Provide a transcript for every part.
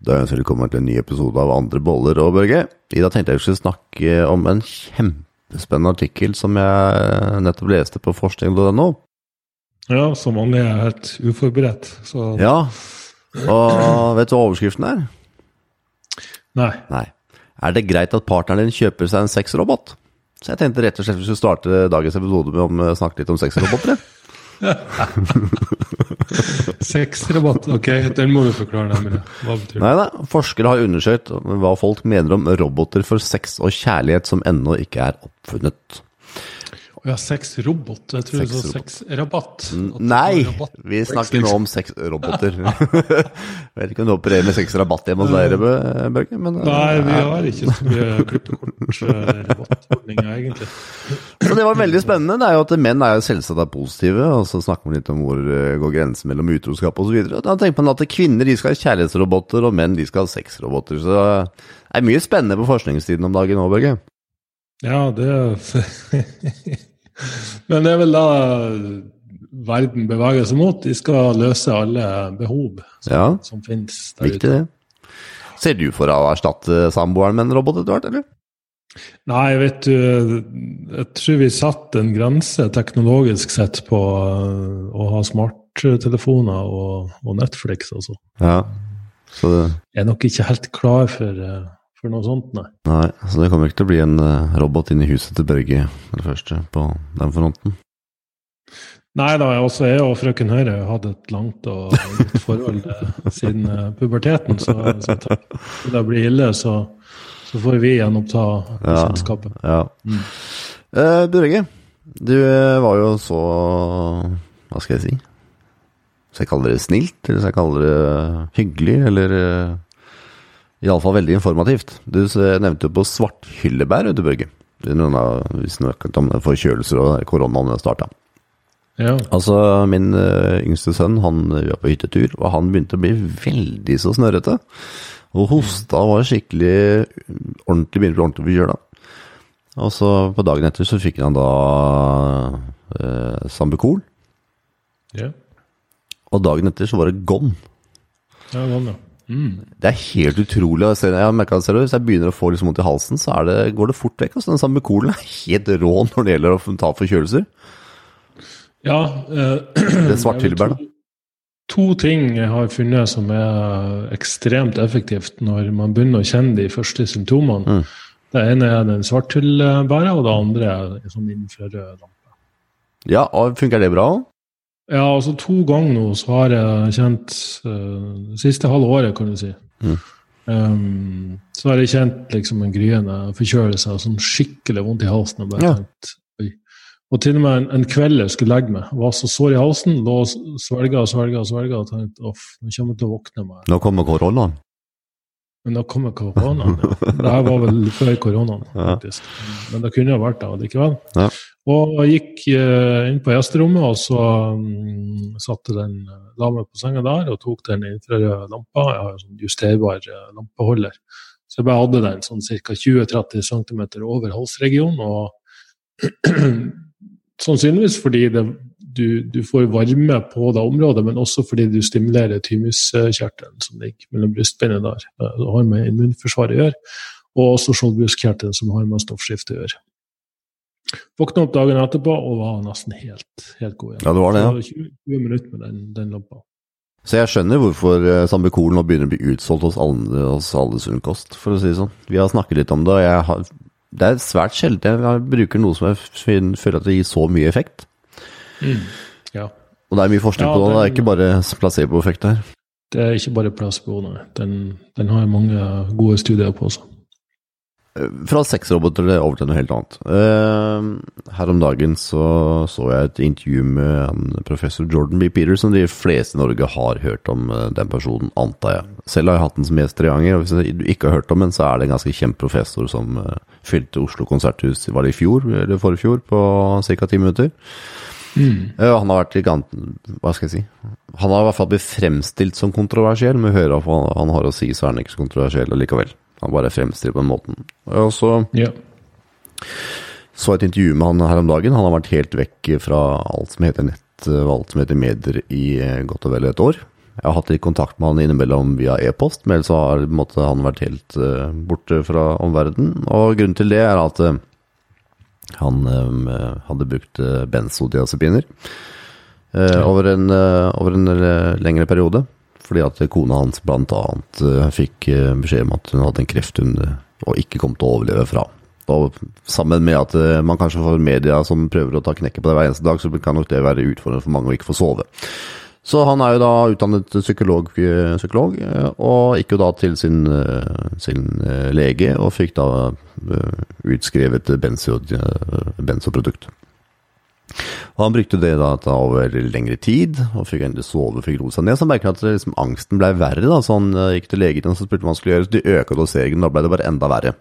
Da ønsker jeg velkommen til en ny episode av Andre boller og Børge. I dag tenkte jeg vi skulle snakke om en kjempespennende artikkel som jeg nettopp leste på forskning.no. Ja, som vanlig er jeg helt uforberedt, så Ja, og vet du hva overskriften er? nei. Nei. Er det greit at partneren din kjøper seg en sexrobot? Så jeg tenkte rett og slett vi skulle starte dagens episode med å snakke litt om sexroboter. Sexrabatt, ok, den må du forklare nærmere. Hva betyr? Nei da, forskere har undersøkt hva folk mener om roboter for sex og kjærlighet som ennå ikke er oppfunnet. Ja, sexrobot. Jeg tror du sa sexrabatt. Nei, rabatt. vi snakker nå om sexroboter. Vet ikke om du opererer med sexrabatt hjemme hos deg, Børge, men Nei, vi har ikke så mye klippekort-rabattordninger, egentlig. Så det var veldig spennende. Det er jo at menn er jo selvsagt er positive, og så snakker man litt om hvor eh, går grensen mellom utroskap osv. Da tenker man at kvinner de skal ha kjærlighetsroboter, og menn de skal ha sexroboter. Så det er mye spennende på forskningstiden om dagen nå, Børge. Ja, det Men det er vel da verden beveger seg mot. De skal løse alle behov som, Ja. som finnes der Viktig, det. Ser du for deg å erstatte samboeren med en robot etter hvert, eller? Nei, vet du, jeg tror vi satte en grense teknologisk sett på øh, å ha smarttelefoner og, og Netflix, altså. Ja. Så det, Jeg er nok ikke helt klar for, øh, for noe sånt, nei. nei, så det kommer ikke til å bli en eh, robot inn i huset til Børge, det første, på den fronten. Nei da, også jeg og frøken Høyre har hatt et langt og godt forhold øh, siden øh, puberteten, så, så hvis det blir ille, så, så får vi gjenoppta Ja. selskapet. Ja. Mm. Eh, Børge, du eh, var jo så Hva skal jeg si? Skal jeg kalle det snilt, eller skal jeg kalle det hyggelig, eller uh, Iallfall veldig informativt. Du nevnte jo på svarthyllebær, du, Børge. Det noen av- snakket om forkjølelser og koronaen starta. Ja. Altså, min eh, yngste sønn han var på hyttetur, og han begynte å bli veldig så snørrete. Og hosta var skikkelig ordentlig, begynte å bli ordentlig forkjøla. Og så på dagen etter så fikk han da eh, Sambukol, Ja, og dagen etter så var det Gon. ja, sånn, ja. Mm. Det er helt utrolig. Jeg har merket det selv, Hvis jeg begynner å få liksom vondt i halsen, så det, går det fort vekk. Altså, den kolen er helt rå når det gjelder å ta forkjølelser. Ja, eh, Det er svarthyllebær, da. To ting jeg har funnet som er ekstremt effektivt når man begynner å kjenne de første symptomene. Mm. Det ene er den svarthyllebæret, og det andre er sånn infrarød lampe. Ja, og funker det bra òg? Ja, altså to ganger nå så har jeg kjent uh, siste halve året, kan du si. Mm. Um, så har jeg kjent liksom en gryende forkjølelse og sånn skikkelig vondt i halsen. Og Ja. tenkt. Og til og med en, en kveld jeg skulle legge meg, var så sår i halsen, lå og svelga og svelga og svelga og tenkte off, nå kommer jeg til å våkne meg. Nå kommer koronaen. Men da kommer koronaen. Ja. Det her var vel før koronaen, Ja. faktisk. Men det kunne jo vært det likevel. Ja. Og jeg gikk eh, inn på gjesterommet, og så mm, satte den dame på senga der og tok den infrarøde lampa. Jeg har en sånn justerbar eh, lampeholder. Så jeg bare hadde den sånn ca. 20-30 cm over halsregionen. Og sannsynligvis fordi det, du, du får varme på det området, men også fordi du stimulerer thymuskjertelen som ligger mellom brystbeinet der. Det har med immunforsvaret å gjøre. Og også skjoldbruskkjertelen som har med stoffskifte å gjøre. Våkna opp dagen etterpå og var nesten helt, helt god igjen. Ja, det var det, ja. Så 20, 20 minutter med den, den lampa. Så jeg skjønner hvorfor eh, Sambucolen nå begynner å bli utsolgt hos alle, hos alle sunn kost, for å si det sånn. Vi har snakket litt om det, og jeg har, det er svært sjelden jeg bruker noe som jeg føler at det gir så mye effekt. Ja. Og det er mye forskning Ja, på det, det er ikke bare placeboeffekt her. Det er ikke bare placebo, nei. Den, den har jeg mange gode studier på også. Eh, Fra sexroboter over til noe helt annet. Eh, Her om dagen så, så jeg et intervju med professor Jordan B. Peterson. de fleste i Norge har hørt om eh, den personen, antar jeg. Selv har jeg hatt den som gjest tre ganger, og hvis du ikke har hørt om den, så er det en ganske kjent professor som fylte Oslo konserthus, var det i fjor, eller forfjor, på ca. ti minutter. Eh, Han har vært gigant... hva skal jeg si Han har i hvert fall blitt fremstilt som kontroversiell, men hører hva han har å si, så er han ikke så kontroversiell allikevel. Han bare fremstiller på den måten. Og så yeah. så et intervju med han her om dagen. Han har vært helt vekk fra alt som heter nett og alt som heter medier i eh, godt og vel et år. jeg har hatt litt kontakt med han innimellom via e-post, men ellers så har han vært helt uh, borte fra omverdenen. Og grunnen til det er at uh, han um, hadde brukt uh, benzodiazepiner ja. over, en, over en lengre periode. Fordi at kona hans bl.a. Uh, fikk beskjed om at hun hadde en kreft hun og ikke kom til å overleve fra. Og sammen med at man kanskje får media som prøver å ta knekket på deg hver eneste dag, så kan nok det være utfordrende for mange å ikke få sove. Så han er jo da utdannet psykolog, eh, psykolog eh, og gikk jo da til sin, eh, sin lege og fikk da utskrevet benzo, benzoprodukt. Og Han brukte det da over lengre tid, og fikk endelig sove, fikk roe seg ned. Så han merket at liksom, angsten ble verre. da, Så han gikk til legen og spurte hva han skulle gjøre. Så de øka doseringen, da ble det bare enda verre.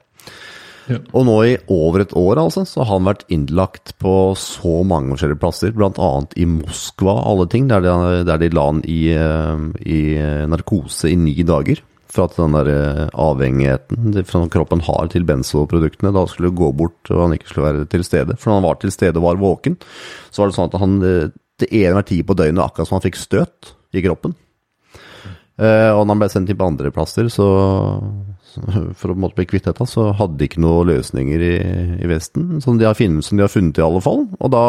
Og nå i over et år altså, så har han vært innlagt på så mange forskjellige plasser, bl.a. i Moskva, alle ting, der de, der de la han i, eh, i, narkose i ni dager. For at den der eh, avhengigheten fra kroppen har til benzoproduktene da skulle gå bort, og han ikke skulle være til stede. For når han var til stede og var våken, så var det sånn at han eh, til enhver tid på døgnet, akkurat som han fikk støt i kroppen. og når han ble sendt inn på andre plasser, så for å måte, bli kvitt dette, så hadde de ikke noen løsninger i, i Vesten, som de, funnet, som de, har funnet, i alle fall. Og da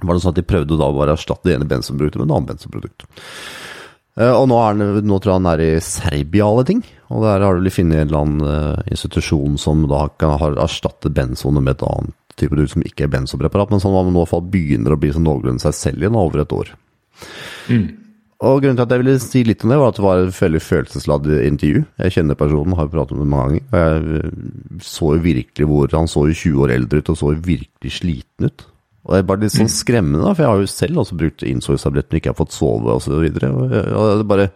var det sånn at de prøvde da bare å erstatte det ene bensinproduktet med et annet bensinprodukt. Eh, og nå, er, nå, tror jeg han er i Serbia, alle ting. Og der har de funnet en eller annen uh, institusjon som da kan har erstattet benzonet med et annet type produkt som ikke er benzopreparat, men som i hvert fall begynner å bli sånn noenlunde seg selv igjen over et år. Mm. Og grunnen til at jeg ville si litt om det, var at det var et veldig følelsesladd intervju. Jeg kjenner personen, har pratet med ham mange ganger. Og jeg eh, så jo virkelig hvor Han så jo 20 år eldre ut og så jo virkelig sliten ut. Og det er bare litt sånn mm. skremmende, da, for jeg har jo selv også brukt innsovstabletter og ikke har fått sove osv. Og, så og det er bare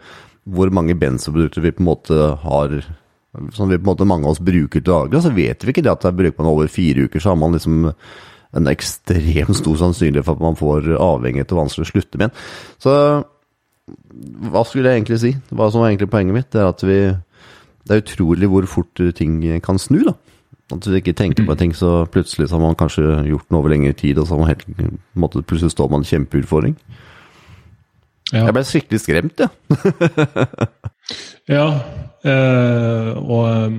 hvor mange benzoprodukter vi på en måte har som vi på en måte mange av oss bruker til daglig, så vet vi ikke det at det bruker man over fire uker, så har man liksom en ekstremt stor sannsynlighet for at man får avhengighet og vanskelig å slutte med. Så hva skulle jeg egentlig si? Hva som var egentlig poenget mitt, det er at vi Det er utrolig hvor fort ting kan snu, da. At du ikke tenker på ting, så plutselig så har man kanskje gjort noe over lengre tid, og så har man helt, måtte, plutselig står man i kjempeutfordring. Ja. Jeg ble skikkelig skremt, ja. ja, eh, og um,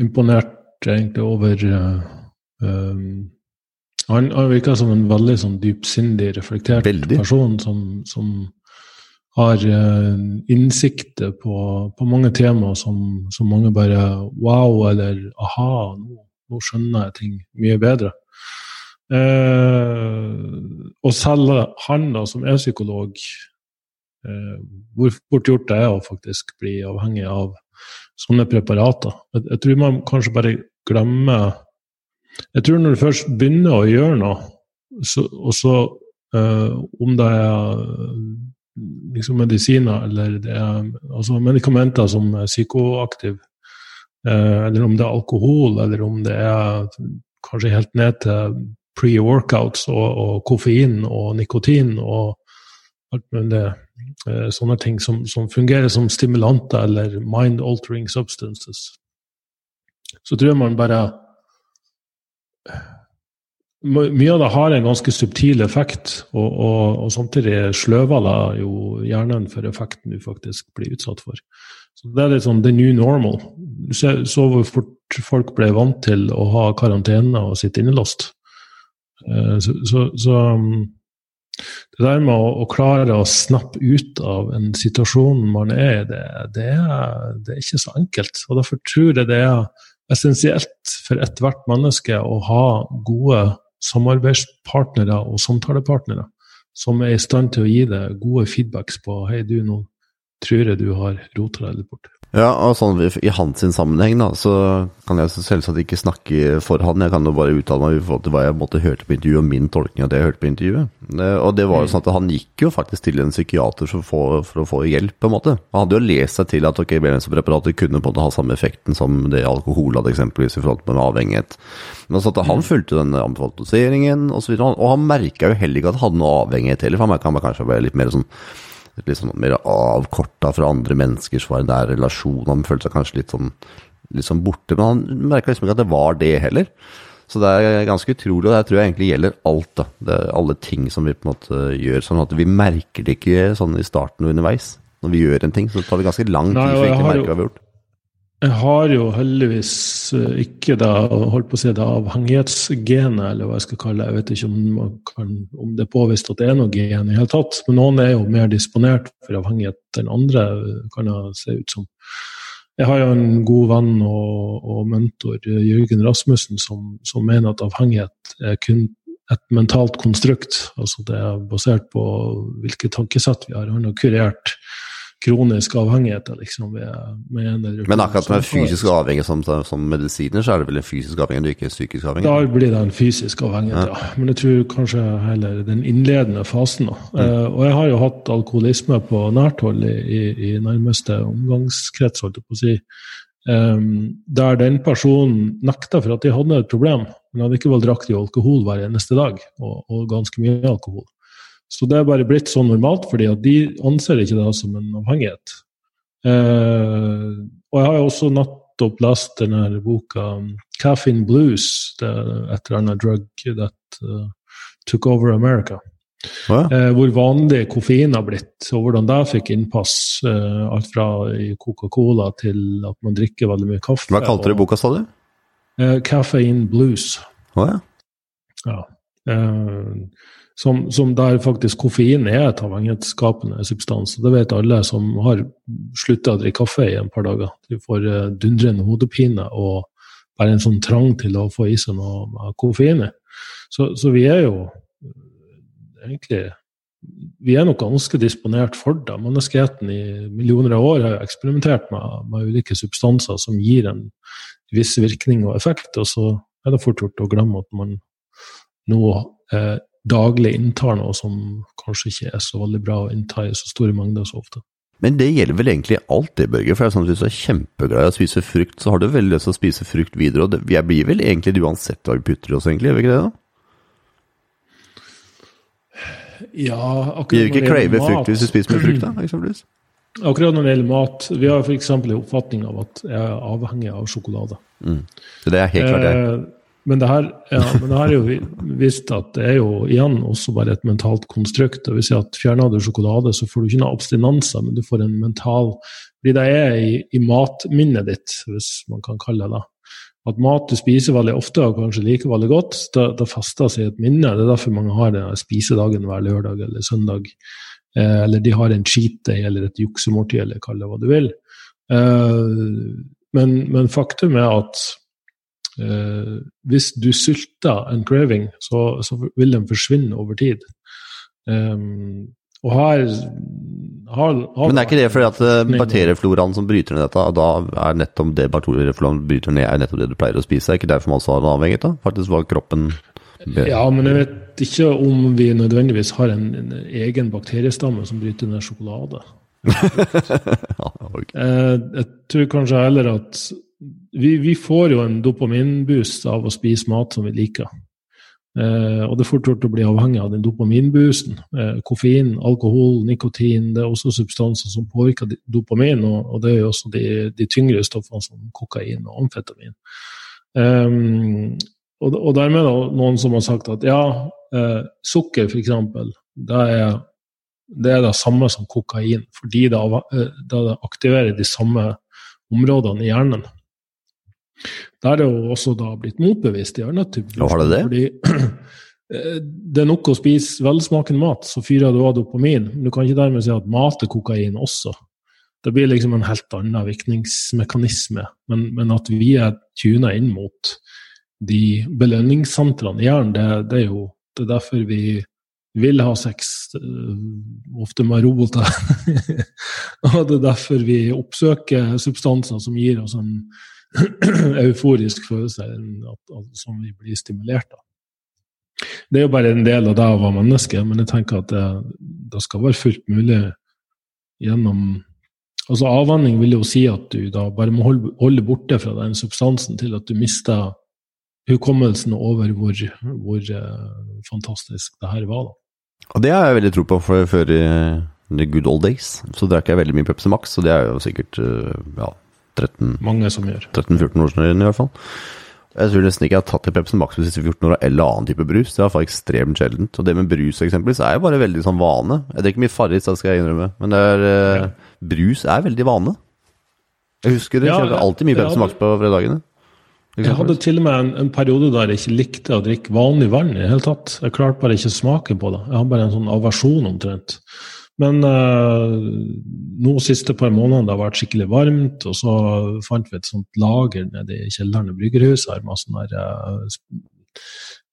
imponert egentlig over uh, um, Han, han virka som en veldig sånn dypsindig, reflektert veldig. person som, som har uh, innsikter på, på, mange temaer som, som, mange bare Wow, eller aha, nå, nå skjønner jeg ting mye bedre. Uh, og selv han, da, som er psykolog, uh, hvor fort gjort det er å faktisk bli avhengig av sånne preparater. Jeg, jeg, tror man kanskje bare glemmer Jeg tror når du først begynner å gjøre noe, så, og så om det er liksom medisiner eller det er altså medikamenter som er psykoaktive, eh, eller om det er alkohol, eller om det er kanskje helt ned til pre-workouts og, og, koffein og nikotin og alt mulig det. sånne ting som, som, fungerer som stimulanter eller mind-altering substances. Så tror jeg man bare mye av det har en ganske subtil effekt, og, og, og samtidig sløver det jo hjernen for effekten du faktisk blir utsatt for. Så Det er litt sånn the new normal. Du så hvor fort folk ble vant til å ha karantene og sitte innelåst. Eh, så, så, så um, det der med å, å, klare å snappe ut av en situasjon man er i, det, det, det, er ikke så enkelt. Og Derfor tror jeg det er essensielt for ethvert menneske å ha gode samarbeidspartnere og samtalepartnere som er i stand til å gi deg gode feedbacks på hei, du, nå tror jeg du har rota deg litt bort. Ja, og sånn I hans sammenheng da, så kan jeg selvsagt ikke snakke for han. Jeg kan jo bare uttale meg i forhold til hva jeg måtte hørte på intervjuet, og min tolkning av det jeg hørte på intervjuet. Og det var jo mm. sånn at Han gikk jo faktisk til en psykiater for å få, for å få hjelp. på en måte. Han hadde jo lest seg til at ok, preparater kunne på en måte ha samme effekten som det alkohol hadde, eksempelvis i forhold til avhengighet. Men sånn at Han mm. fulgte den anbefalte doseringen osv. Og, og han merka jo heller ikke at han hadde noe avhengighet heller, for han merka kanskje bare litt mer sånn litt sånn mer avkorta fra andre mennesker som var i nær relasjon. Han følte seg kanskje litt sånn, litt sånn borte, men han merka liksom ikke at det var det heller. Så det er ganske utrolig, og det tror jeg egentlig gjelder alt. da. Det er alle ting som vi på en måte gjør, sånn at vi merker det ikke sånn i starten og underveis. Når vi gjør en ting, så tar det ganske lang tid Nei, før vi merker hva vi har gjort. Jeg har jo heldigvis eh, ikke da, holdt på å si det avhengighetsgenet, eller hva jeg skal kalle det. Jeg vet ikke om, kan, om det er påvist at det er noe gen i hele tatt. Men noen er jo mer disponert for avhengighet enn andre, kan det se ut som. Jeg har jo en god venn og, og mentor, Jørgen Rasmussen, som, som mener at avhengighet er kun et mentalt konstrukt. Altså det er basert på hvilke tankesett vi har. Han har kurert kroniske avhengighet liksom. Ved, med en eller Men akkurat med fysisk avhengighet som, som medisiner, så er det vel en fysisk avhengighet og ikke psykisk avhengighet? Da blir det en fysisk avhengighet, ja. Men jeg tror kanskje heller den innledende fasen. Da. Eh, og jeg har jo hatt alkoholisme på nært hold i, i, i nærmeste omgangskrets, holdt jeg på å si. Um, der den personen nekta for at de hadde et problem, men hadde ikke drakk de alkohol hver eneste dag, og, og ganske mye alkohol. Så det er bare blitt sånn normalt, fordi at de anser ikke det som en avhengighet. Eh, og jeg har jo også nettopp lest denne boka um, 'Caffeine Blues', det er et eller annet drug that uh, took over America. Ja. Eh, hvor vanlig koffein har blitt, og hvordan det fikk innpass. Eh, alt fra i Coca-Cola til at man drikker veldig mye kaffe. Hva kalte du boka, sa du? Eh, 'Caffeine Blues'. Å ja. Ja. Eh, som, som der faktisk koffein er et avhengighetsskapende substans. Det vet alle som har slutta å drikke kaffe i en par dager. De får eh, dundrende hodepine og bare en sånn trang til å få i seg noe koffein. Så, så vi er jo eh, egentlig vi er nok ganske disponert for det. Menneskeheten i millioner av år har jo eksperimentert med, med ulike substanser som gir en viss virkning og effekt, og så er det fort gjort å glemme at man nå eh, daglig inntar noe som kanskje ikke er så veldig bra å innta i så store mengder så ofte. Men det gjelder vel egentlig alt det, Børge. For jeg er sånn at hvis du er kjempeglad i å spise frukt, så har du veldig lyst til å spise frukt videre. Og det, jeg blir vel egentlig det uansett hva vi putter i oss, egentlig. Gjør vi ikke det, da? Ja, akkurat Blir du ikke Vi crave frukt hvis du spiser med frukt, da? eksempelvis? Akkurat når det gjelder mat, vi har f.eks. en oppfatning av at jeg er avhengig av sjokolade. Mm. Så det er helt klart det. Eh, men det her, ja, men det her er jo vist at det er jo igjen også bare et mentalt konstrukt. Det vil si at Fjerner du sjokolade, så får du ikke noe abstinenser, men du får en mental Fordi det er i, i matminnet ditt, hvis man kan kalle det det. At mat du spiser veldig ofte og kanskje liker veldig godt, da, da fester seg et minne. Det er derfor mange har denne spisedagen hver lørdag eller søndag. Eh, eller de har en cheat day eller et juksemåltid, eller kall det hva du vil. Eh, men, men faktum er at eh, hvis du sulter en craving, så, så vil den forsvinne over tid. Um, og her har, har Men er ikke det fordi at eh, bakteriefloraen som bryter ned dette, og da er nettopp det bakteriefloraen bryter ned, er nettopp det du pleier å spise? Er ikke derfor man også har den avhengig da? Faktisk var kroppen Ja, men jeg vet ikke om vi nødvendigvis har en, en egen bakteriestamme som bryter ned sjokolade. ja, okay. Eh, jeg tror kanskje heller at vi, vi får jo en dopaminboost av å spise mat som vi liker. Eh, og det er fort gjort å bli avhengig av den dopaminboosten. Eh, koffein, alkohol, nikotin, det er også substanser som påvirker dopamin, og, og det er jo også de, de tyngre stoffene som kokain og amfetamin. Eh, og, og dermed er noen som har sagt at ja, eh, sukker f.eks., det det er det samme som kokain, fordi det, eh, det aktiverer de samme områdene i hjernen. Der er det jo også da blitt motbevist i annen type har det det? Fordi eh, det er nok å spise velsmakende mat, så fyrer du av dopamin. Men du kan ikke dermed si at mat er kokain også. Det blir liksom en helt annen virkningsmekanisme. Men, men at vi er tuna inn mot de belønningssentrene i hjernen, det, det er jo det er derfor vi vil ha sex, øh, ofte med roboter. og det er derfor vi oppsøker substanser som gir oss en euforisk følelse, som vi blir stimulert av. Det er jo bare en del av det å være menneske, men jeg tenker at det, det skal være fullt mulig gjennom Altså Avvenning vil jo si at du da bare må holde, holde borte fra den substansen til at du mister hukommelsen over hvor, hvor eh, fantastisk det her var. da. Og det har jeg veldig tro på, for før i the good old days så drakk jeg veldig mye Pepsi Max, og det er jo sikkert eh, ja, 13 Mange som gjør. 13-14 år siden i hvert fall. Jeg tror nesten ikke jeg har tatt en Pepsi Max de siste 14 åra, eller annen type brus. Det er iallfall ekstremt sjeldent. Og det med brus eksempelvis er jo bare veldig sånn vane. Jeg drikker mye Farris, det skal jeg innrømme, men det er, ja. brus er veldig vane. Jeg husker det, Ja, kjørte alltid mye Pepsi Max på fredagene. Jeg hadde til og med en, en periode der jeg ikke likte å drikke vanlig vann i det hele tatt. Jeg klarte bare ikke å smake på det. Jeg har bare en sånn aversjon omtrent. Men eh, nå siste par månedene det har vært skikkelig varmt, og så fant vi et sånt lager nede i kjelleren i bryggerhuset her med sånn der eh, sp-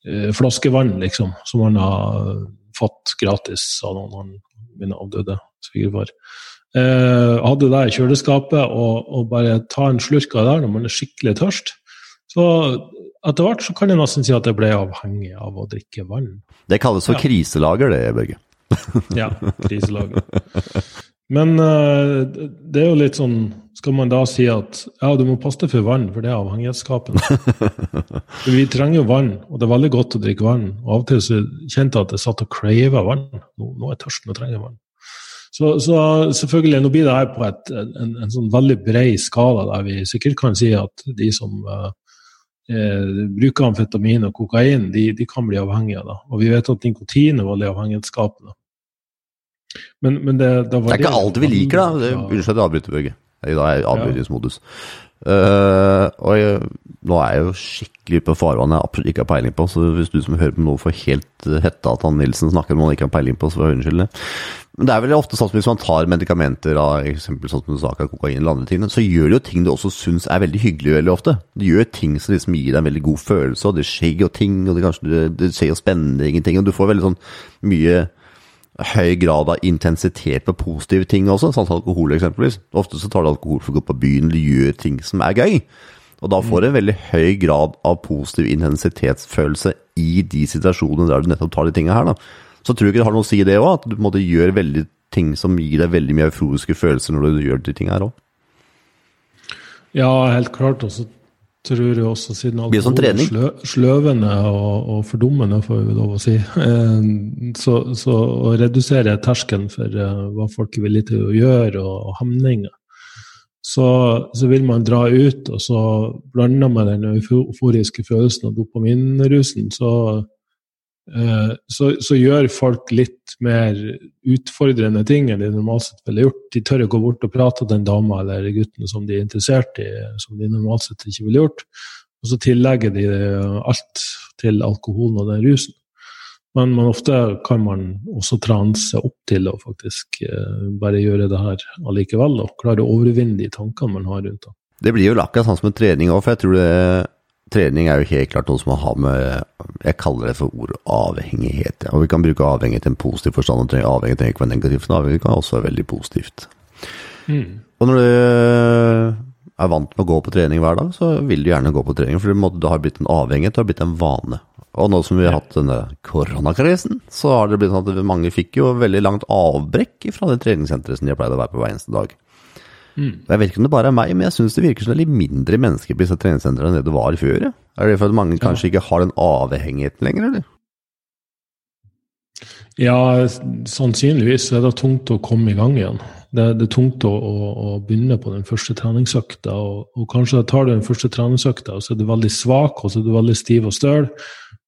eh, flaskevann, liksom, som man har fått gratis av noen av mine avdøde svigerfar. Eh, hadde det i kjøleskapet og, og bare ta en slurk av det der når man er skikkelig tørst. Så etter hvert så kan jeg nesten si at jeg ble avhengig av å drikke vann. Det kalles for kriselager, det, Børge. Ja, kriselaget. Men uh, det er jo litt sånn Skal man da si at ja, du må passe deg for vann, for det er avhengighetsskapende. For vi trenger jo vann, og det er veldig godt å drikke vann. Og av og til så kjente jeg at jeg satt og crava vann. Nå, nå er jeg tørst, nå trenger jeg vann. Så, så selvfølgelig, nå blir det her på et, en, en sånn veldig bred skala der vi sikkert kan si at de som uh, eh, bruker amfetamin og kokain, de, de kan bli avhengige Da. Og vi vet at nikotin er veldig avhengighetsskapende. Men, men det, det, Det er ikke alt vi liker, da. Unnskyld at jeg avbryter, Børge. I dag er jeg i avbrytingsmodus. Uh, og jeg, nå er jeg jo skikkelig på farvann jeg absolutt ikke har peiling på, så hvis du som hører på noe får helt eh, hetta at han Nilsen snakker om han ikke har peiling på, så får jeg unnskylde. Men det er vel ofte sånn at hvis man tar medikamenter av eksempel sånn som du sa, kokain eller andre ting, så gjør det jo ting du også syns er veldig hyggelig veldig ofte. Det gjør ting som liksom gir deg en veldig god følelse, og det skjer jo ting, og det, kanskje, det, det skjer jo spennende ingenting, og du får veldig sånn mye høy grad av intensitet på positive ting også, sånn som alkohol eksempelvis. Ofte så tar du alkohol for å gå på byen, eller gjør ting som er gøy. Og da får du en veldig høy grad av positiv intensitetsfølelse i de situasjonene der du nettopp tar de tingene her, da. Så tror jeg ikke det har noe å si det òg, at du på en måte gjør veldig ting som gir deg veldig mye euforiske følelser når du gjør de tingene her òg. Ja, helt klart. Og så tror jeg også, siden sånn alkohol er slø, sløvende og, og fordummende, får vi lov å si, eh, så, så å redusere terskelen for eh, hva folk er villige til å gjøre, og, og hemninger, så, så vil man dra ut, og så blander man den euforiske følelsen og dopaminrusen, så, så, så gjør folk litt mer utfordrende ting enn de normalt sett ville gjort. De tør å gå bort og prate til den dama eller gutten som de er interessert i, som de normalt sett ikke ville gjort. Og så tillegger de alt til alkoholen og den rusen. Men, men ofte kan man også transe opp til å faktisk eh, bare gjøre det her allikevel, og klare å overvinne de tankene man har rundt det. Det blir jo akkurat sånn som en trening òg, for jeg tror det Trening er jo helt klart noe som man har med Jeg kaller det for ordet avhengighet. Og vi kan bruke avhengighet i en positiv forstand, og trenger avhengighet trenger ikke være negativt, men avhengighet kan også være veldig positivt. Og når du er vant med å gå på trening hver dag, så vil du gjerne gå på trening, for det har blitt en avhengighet, det har blitt en vane. Og nå som vi har hatt denne koronakrisen, så har det blitt sånn at mange fikk jo veldig langt avbrekk fra det treningssenteret som de har pleid å være på hver eneste dag. Jeg vet ikke om det bare er meg, men jeg syns det virker som det er litt mindre mennesker på disse treningssentrene enn det det var før. Er det for at mange kanskje ikke har den avhengigheten lenger, eller? Ja, sannsynligvis er det tungt å komme i gang igjen. Det, det er tungt å, å, å, begynne på den første treningsøkta, og, og, kanskje tar du den første treningsøkta, og så er du veldig svak, og så er du veldig stiv og støl,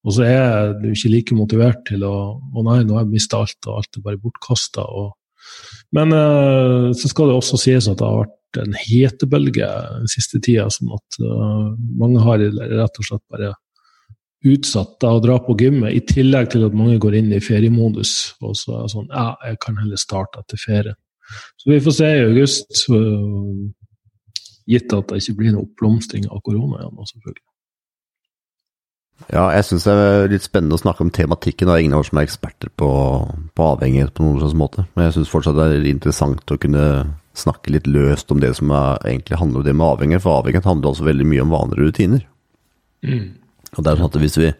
og så er du ikke like motivert til å Å nei, nå har jeg mista alt, og alt er bare bortkasta. Men uh, så skal det også sies at det har vært en hetebølge den siste tida, sånn at uh, mange har rett og slett bare utsatt da, å dra på gymmet, i tillegg til at mange går inn i feriemodus. Og så er sånn Ja, jeg kan heller starte etter ferien. Så vi får se i august, uh, gitt at det ikke blir noe oppblomstring av korona igjen, selvfølgelig. Ja, jeg syns det er litt spennende å snakke om tematikken. Det er ingen av oss som er eksperter på, på avhengighet på noen slags måte. Men jeg syns fortsatt det er interessant å kunne snakke litt løst om det som er, egentlig handler om det med avhengighet. For avhengighet handler også veldig mye om vaner og rutiner. Mm. Og det er sånn at hvis vi,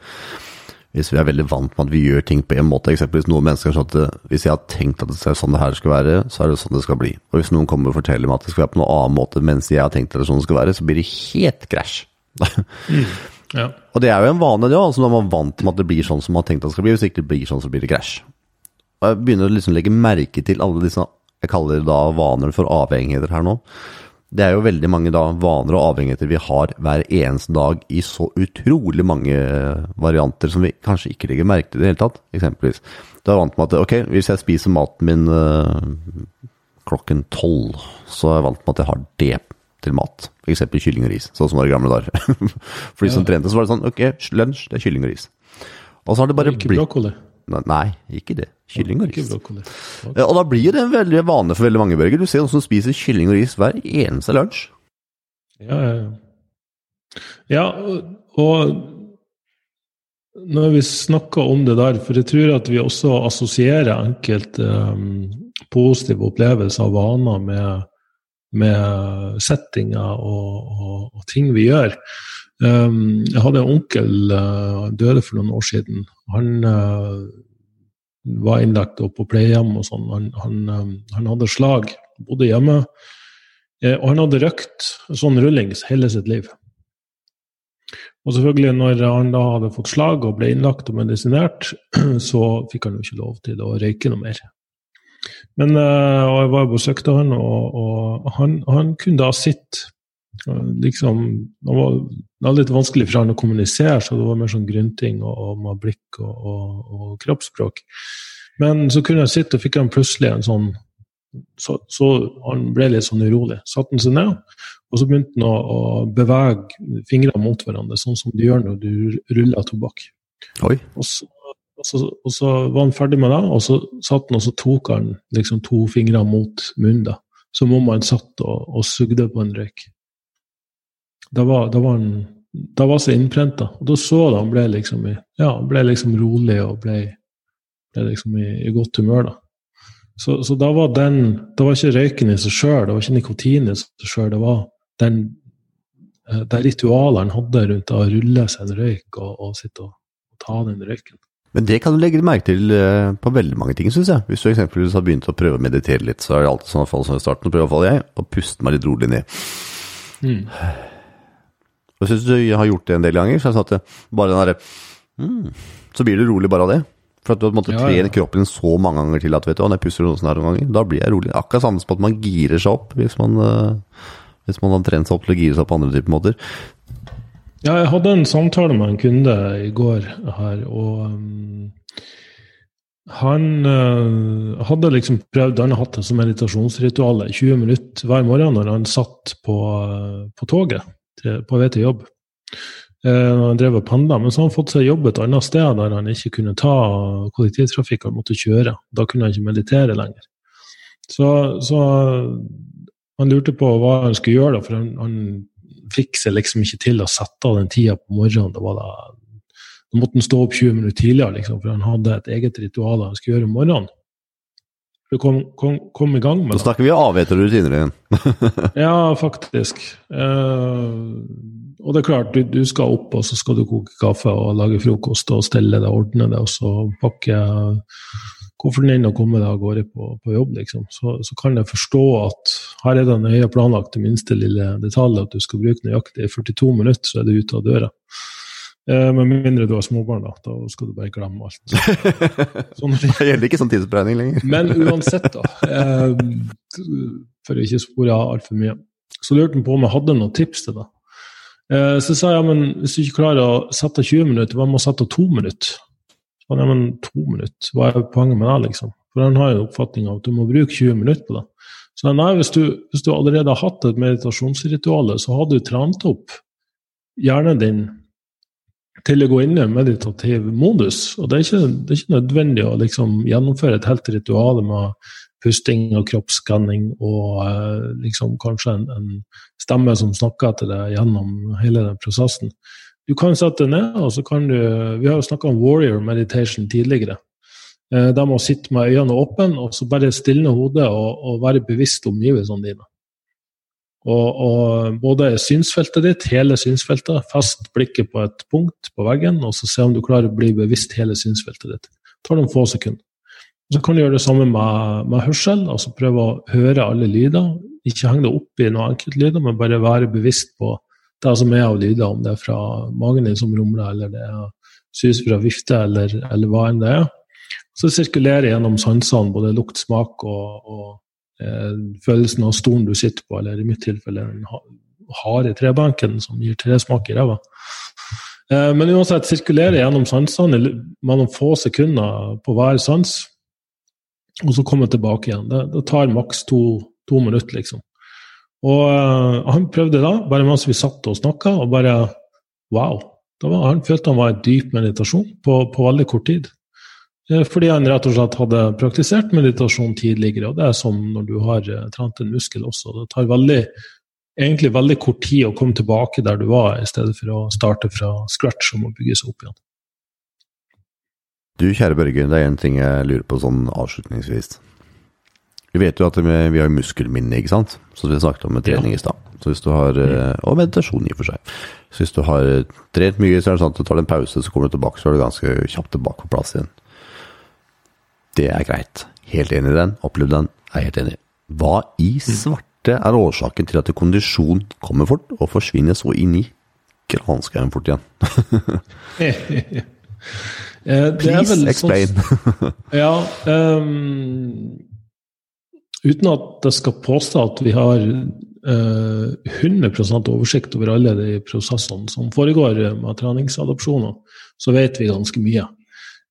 hvis vi er veldig vant med at vi gjør ting på en måte, eksempelvis noen mennesker sånn at hvis jeg har tenkt at det er sånn det her skal være, så er det sånn det skal bli. Og hvis noen kommer og forteller meg at det skal være på noen annen måte mens jeg har tenkt at det er sånn det skal være, så blir det helt krasj. Mm. Ja. Og det er jo en vane, det òg. Altså når man er vant med at det blir sånn som man har tenkt at det skal bli. Hvis ikke det blir sånn, så blir det krasj. Og jeg begynner å liksom legge merke til alle disse jeg kaller det da vaner for avhengigheter her nå. det er jo veldig mange da vaner og avhengigheter vi har hver eneste dag i så utrolig mange varianter som vi kanskje ikke legger merke til i det hele tatt. Eksempelvis. Du er vant med at ok, hvis jeg spiser maten min øh, klokken tolv, så er jeg vant med at jeg har det til mat. F.eks. kylling og ris, sånn som var i gamle dager. For de som trente, så var det sånn ok, lunsj, det er kylling og ris. Og så har det bare Ikke blitt brokkoli. Nei, ikke det. Kylling og Ikke ris. brokkoli. Og da blir det en veldig vane for veldig mange, Børger. Du ser noen som spiser kylling og ris hver eneste lunsj. Ja, ja, ja. Ja, og når vi snakker om det der, for jeg tror at vi også assosierer enkelte um, positive opplevelser og vaner med, med settinger og, og, og ting vi gjør. Um, jeg hadde en onkel uh, døde for noen år siden. Han uh, var innlagt på pleiehjem og sånn. Han, han, um, han hadde slag, bodde hjemme. Eh, og han hadde røkt sånn rullings hele sitt liv. Og selvfølgelig, når han da hadde fått slag og ble innlagt og medisinert, så fikk han jo ikke lov til å røyke noe mer. Men eh, og jeg var og besøkte han, og, og han, han kunne da sitte liksom, Det var, det var litt vanskelig for han å kommunisere, så det var mer sånn grynting og, og med blikk og, og, og kroppsspråk. Men så kunne jeg sitte, og fikk han plutselig en sånn så, så han ble litt sånn urolig. Satte han seg ned, og så begynte han å, å bevege fingrene mot hverandre, sånn som du gjør når du ruller tobakk. Og så, og, så, og så var han ferdig med det, og så satt han og så tok han liksom to fingre mot munnen, da. Som om han satt og, og sugde på en røyk. Da var, da var han da var så innprenta. Og da så du han ble liksom, ja, ble liksom rolig og ble, ble liksom i, i godt humør. da. Så, så da var den Det var ikke røyken i seg sjøl, det var ikke nikotin i seg sjøl, det var den, eh, det ritualet han hadde rundt å rulle seg en røyk og, og sitte og, og ta den røyken. Men det kan du legge merke til eh, på veldig mange ting, syns jeg. Hvis du eksempelvis har begynt å prøve å meditere litt, så er det alltid sånn fall som i starten, prøver iallfall jeg, å puste meg litt rolig ned. Og hvis du har gjort det en del ganger, så er det sånn at bare den derre mm, Så blir du rolig bare av det. For at du har måttet ja, trene Ja, ja. kroppen din så mange ganger til at vet du, når jeg puster noen sånne ganger, da blir jeg rolig. Akkurat samme som at man girer seg opp hvis man, eh, hvis man har trent seg opp til å gire seg opp på andre typer måter. Ja, jeg hadde en samtale med en kunde i går her, og um, han uh, hadde liksom prøvd Han har hatt det som meditasjonsritual 20 minutter hver morgen når han satt på, på toget til, på vei til jobb. Uh, han drev og pendla, men så har han fått seg jobb et annet sted der han ikke kunne ta kollektivtrafikk, han måtte kjøre. Da kunne han ikke meditere lenger. Så, så han lurte på hva han skulle gjøre, da, for han, han fikk seg liksom ikke til å sette av den tida på morgenen. Da, var det, da måtte han stå opp 20 minutter tidligere, liksom, for han hadde et eget ritual han skulle gjøre om morgenen. For å komme kom, kom i gang med det. Da snakker vi avheter og rutiner igjen. Ja, faktisk. Eh, og det er klart, du, du skal opp, og så skal du koke kaffe og lage frokost og stelle det, ordne det, og så pakke kofferten den ennå komme deg av gårde på, på jobb, liksom. Så, så kan jeg forstå at her er det nøye planlagt til minste lille detalj at du skal bruke nøyaktig 42 minutter, så er du ute av døra. Eh, med mindre du har småbarn, da. Da skal du bare glemme alt. Sånn det. Det gjelder ikke sånn tidsberegning lenger. Men uansett, da. Eh, for å ikke spore av altfor mye. Så lurte han på om jeg hadde noen tips til det. Eh, så sa jeg ja, men hvis du ikke klarer å sette av 20 minutter, hva med å sette av to minutter? Så ja, men to minutter, hva er poenget med det, liksom? For den har jo en oppfatning av at du må bruke 20 minutter på det. Så nei, hvis du, hvis du allerede har hatt et meditasjonsritual, så har du trent opp hjernen din til å gå inn i en meditativ modus. Og det er ikke, det er ikke nødvendig å liksom gjennomføre et helt ritual med pusting og kroppsskanning og eh, liksom kanskje en, en stemme som snakker til deg gjennom hele den prosessen. Du kan sette deg ned, og så kan du Vi har jo snakka om warrior meditation tidligere. Eh, Der må sitte med øynene åpne og så bare stilne hodet og, og være bevisst omgivelsene dine. Og, og både synsfeltet ditt, hele synsfeltet, fest blikket på et punkt på veggen, og så se om du klarer å bli bevisst hele synsfeltet ditt. Det tar noen få sekunder. Så kan du gjøre det samme med, med hørsel, altså prøve å høre alle lyder. Ikke henge deg opp i noen enkeltlyder, men bare være bevisst på det som er av lyder, om det er fra magen din som rumler, eller det er sus fra vifte, eller, eller hva enn det er. Så sirkulerer gjennom sansene, både lukt, smak og, og eh, følelsen av stolen du sitter på, eller i mitt tilfelle den harde trebenken som gir tresmak i ræva. Eh, men uansett, sirkulerer gjennom sansene mellom få sekunder på hver sans, og så komme tilbake igjen. Det, det tar maks to, to, minutter, liksom. Og uh, han prøvde da, bare mens vi satt og snakka, og bare wow. Var, han følte han var i dyp meditasjon på, på veldig kort tid. Eh, fordi han rett og slett hadde praktisert meditasjon tidligere. og Det er som når du har uh, trent en muskel også. Det tar veldig, egentlig veldig kort tid å komme tilbake der du var, i stedet for å starte fra scratch og må bygge seg opp igjen. Du kjære Børge, det er en ting jeg lurer på sånn avslutningsvis. Vi vet jo at vi har muskelminne, ikke sant? Så vi snakket om trening i stad. Så hvis du har, eh, Og meditasjon i og for seg. Så hvis du har trent mye, så er det sånn at du tar en pause, så kommer du tilbake, så er du ganske kjapt tilbake på plass igjen. Det er greit. Helt enig i den. Opplevd den. Jeg Er helt enig. Hva i mm. svarte er årsaken til at kondisjon kommer fort, og forsvinner så inn i granskauen fort igjen? Please sånn, explain. ja. Um, uten at det skal påstå at vi har eh, 100 oversikt over alle de prosessene som foregår med treningsadopsjoner, så vet vi ganske mye.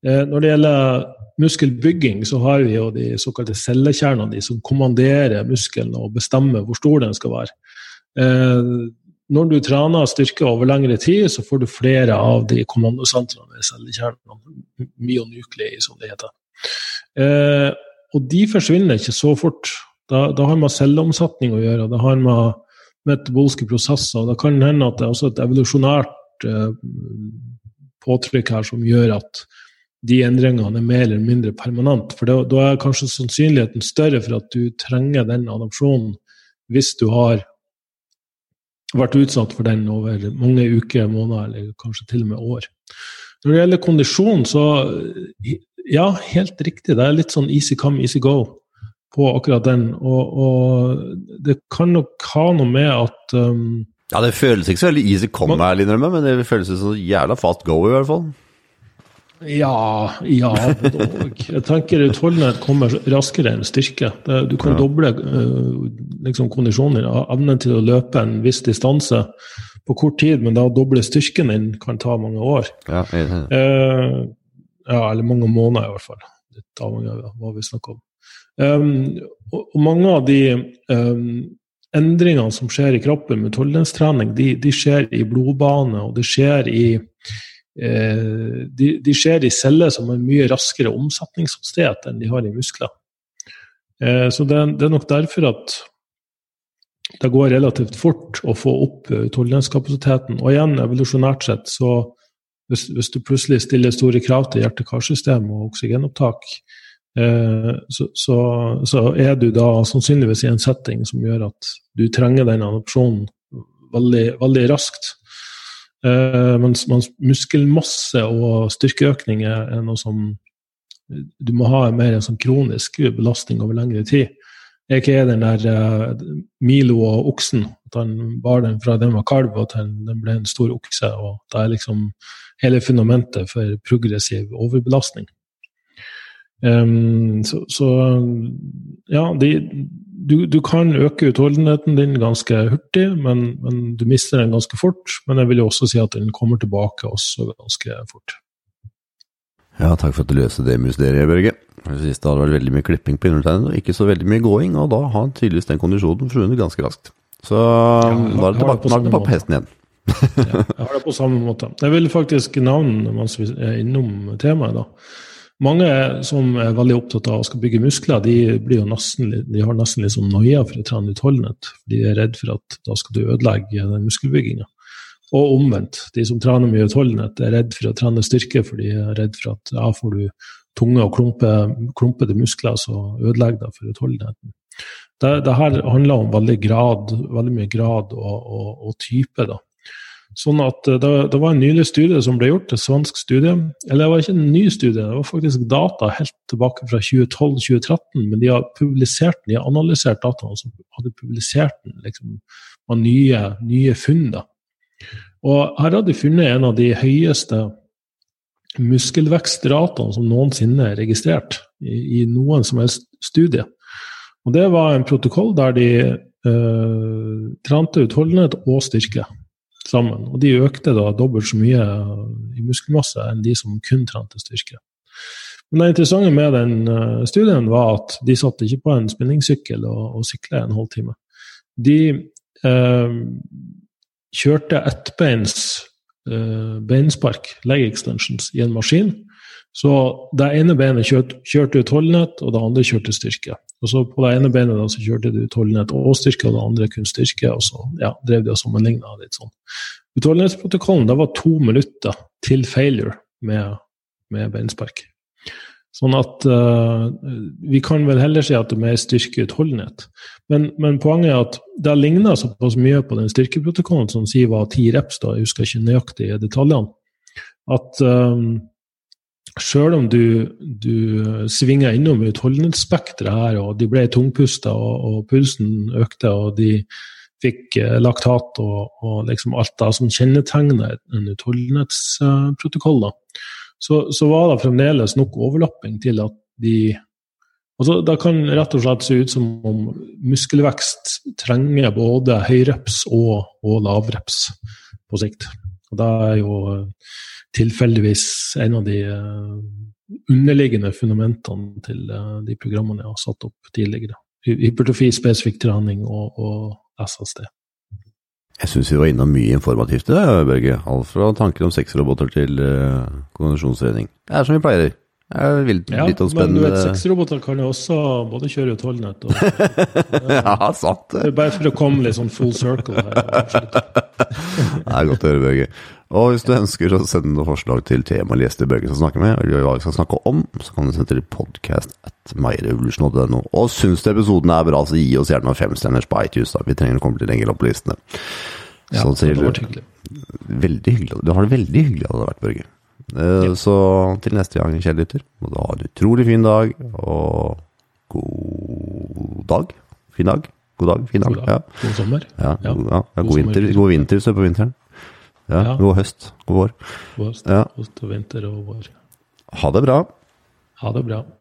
Eh, når det gjelder muskelbygging så har vi jo de såkalte cellekjernene, de som kommanderer muskelen og bestemmer hvor stor den skal være. Eh, når du trener styrke over lengre tid, så får du flere av de kommandosentrene i cellekjernene, myonukleri som det heter. Eh, og de forsvinner ikke så fort. Da, da har man selvomsetning å gjøre, da har man metabolske prosesser. og Det kan hende at det er også et evolusjonært eh, påtrykk her som gjør at de endringene er mer eller mindre permanent. For da, da er kanskje sannsynligheten større for at du trenger den adopsjonen hvis du har vært utsatt for den over mange uker, måneder eller kanskje til og med år. Når det gjelder kondisjon, så ja, helt riktig. Det er litt sånn easy come, easy go på akkurat den. Og, og det kan nok ha noe med at um, Ja, det føles ikke så veldig easy come, man, innrømme, men det føles som jævla fast go, i hvert fall. Ja, ja Jeg tenker utholdenhet kommer raskere enn styrke. Du kan ja. doble liksom, kondisjonen din, Evnen til å løpe en viss distanse på kort tid, men da å doble styrken din kan ta mange år. Ja, eh, ja eller mange måneder, i hvert fall. Litt avhengig av hva vi snakker om. Um, og, og, mange av de um, endringene som skjer i kroppen med utholdenhetstrening, de, de skjer i blodbane, og det skjer i Eh, de, de, skjer i celler som har mye raskere omsetningshastighet enn de har i muskler. Eh, så det, det, er nok derfor at det går relativt fort å få opp utholdenhetskapasiteten. Og igjen, evolusjonært sett, så hvis, hvis, du plutselig stiller store krav til hjerte-karsystem og oksygenopptak, eh, så, så, så, er du da sannsynligvis i en setting som gjør at du trenger den adopsjonen veldig, veldig raskt. Eh, mens, mens, muskelmasse og styrkeøkning er, noe som du må ha mer en sånn kronisk belastning over lengre tid. Jeg er ikke den der uh, Milo og oksen, at han bar den fra den var kalv og til den ble en stor okse. og Det er liksom hele fundamentet for progressiv overbelastning. Um, så, så, ja, de, du, du, kan øke utholdenheten din ganske hurtig, men, men, du mister den ganske fort. Men jeg vil jo også si at den kommer tilbake også ganske fort. Ja, takk for at du løste det mysteriet, Børge. Sist det hadde vært veldig mye klipping på undertegnede, og ikke så veldig mye gåing, og da har han tydeligvis den kondisjonen forsvunnet ganske raskt. Så ja, da er det tilbake, på, på, på hesten igjen. ja, jeg har det på samme måte. Jeg vil faktisk navne mens vi er innom temaet, da. Mange som er veldig opptatt av å skal bygge muskler, de, nesten, de har nesten litt sånn noia for å trene utholdenhet. De er redd for at da skal du ødelegge den muskelbygginga. Og omvendt. De som trener mye utholdenhet, er redd for å trene styrke, for de er redd for at ja, får du tunge og klumpe, klumpete muskler, så ødelegger det for utholdenheten. Det, det, her handler om veldig, grad, veldig mye grad og, og, og type. da. Sånn at eh, det, det, var en nylig studie som ble gjort, et svensk studie. Eller det var ikke en ny studie, det var faktisk data helt tilbake fra 2012-2013. Men de har publisert de har analysert dataene som hadde publisert den liksom, av nye, nye funn. Da. Og her hadde de funnet en av de høyeste muskelvekstratene som noensinne er registrert i, i noen som helst studie. Og det var en protokoll der de eh, trente utholdenhet og styrke sammen. Og de økte da dobbelt så mye i muskelmasse enn de som kun trente styrke. Men det interessante med den uh, studien var at de satt ikke på en spinningsykkel og, og sykla en halvtime. De uh, kjørte ettbeins uh, beinspark, leg extensions, i en maskin. Så det ene beinet kjørte, kjørte utholdenhet, og det andre kjørte styrke. Og så På det ene beinet da, så kjørte du utholdenhet og styrke, og det andre kun styrke. Og så ja, drev de og sammenligna litt sånn. Utholdenhetsprotokollen det var to minutter til failure med, med beinspark. Sånn at uh, vi kan vel heller si at det er mer styrkeutholdenhet. Men, men poenget er at det ligner såpass mye på den styrkeprotokollen som sier var ti reps, da, jeg husker ikke nøyaktig detaljene, at um, Sjøl om du, du svinger innom utholdenhetsspekteret her, og de ble tungpusta, og, og, pulsen økte, og de fikk eh, laktat og, og liksom alt det som kjennetegner en utholdenhetsprotokoll, da, så, så, var det fremdeles nok overlapping til at de altså Det kan rett og slett se ut som om muskelvekst trenger både høyreps og, og lavreps på sikt. Og Det er jo tilfeldigvis en av de eh, underliggende fundamentene til eh, de programmene jeg har satt opp tidligere. Hypertrofi, spesifikk trening og, og SSD. Jeg syns vi var innom mye informativt i det, Børge. Alt fra tanker om sexroboter til uh, kondisjonstrening. Det er som vi pleier. Det er vilt, ja, litt men du vet, sexroboter kan jo også både kjøre utholdenhet og Ja, sant det. bare for å komme litt sånn full circle her. det er godt å høre, Børge. Og hvis du ønsker å sende noen forslag til tema eller gjester Børge skal snakke med, eller hva vi skal snakke om, så kan du sende til podcast at meirevolution.no. Og syns du episoden er bra, så gi oss gjerne noen femstjerners på iTunes. Da. Vi trenger å komme litt lenger opp på listene. Ja, så til, det var hyggelig. Veldig hyggelig. Du har det veldig hyggelig hadde det vært, Børge. Uh, ja. Så til neste gang, kjære lytter, må du ha en utrolig fin dag, og god dag. Fin dag. God dag, fin dag. God, dag. Ja. god sommer. Ja, ja. God, god, god, vinter, god vinter er på vinteren. Ja, ja. God høst. God vår. God høst, ja. høst og vinter og vår. Ha det bra. Ha det bra.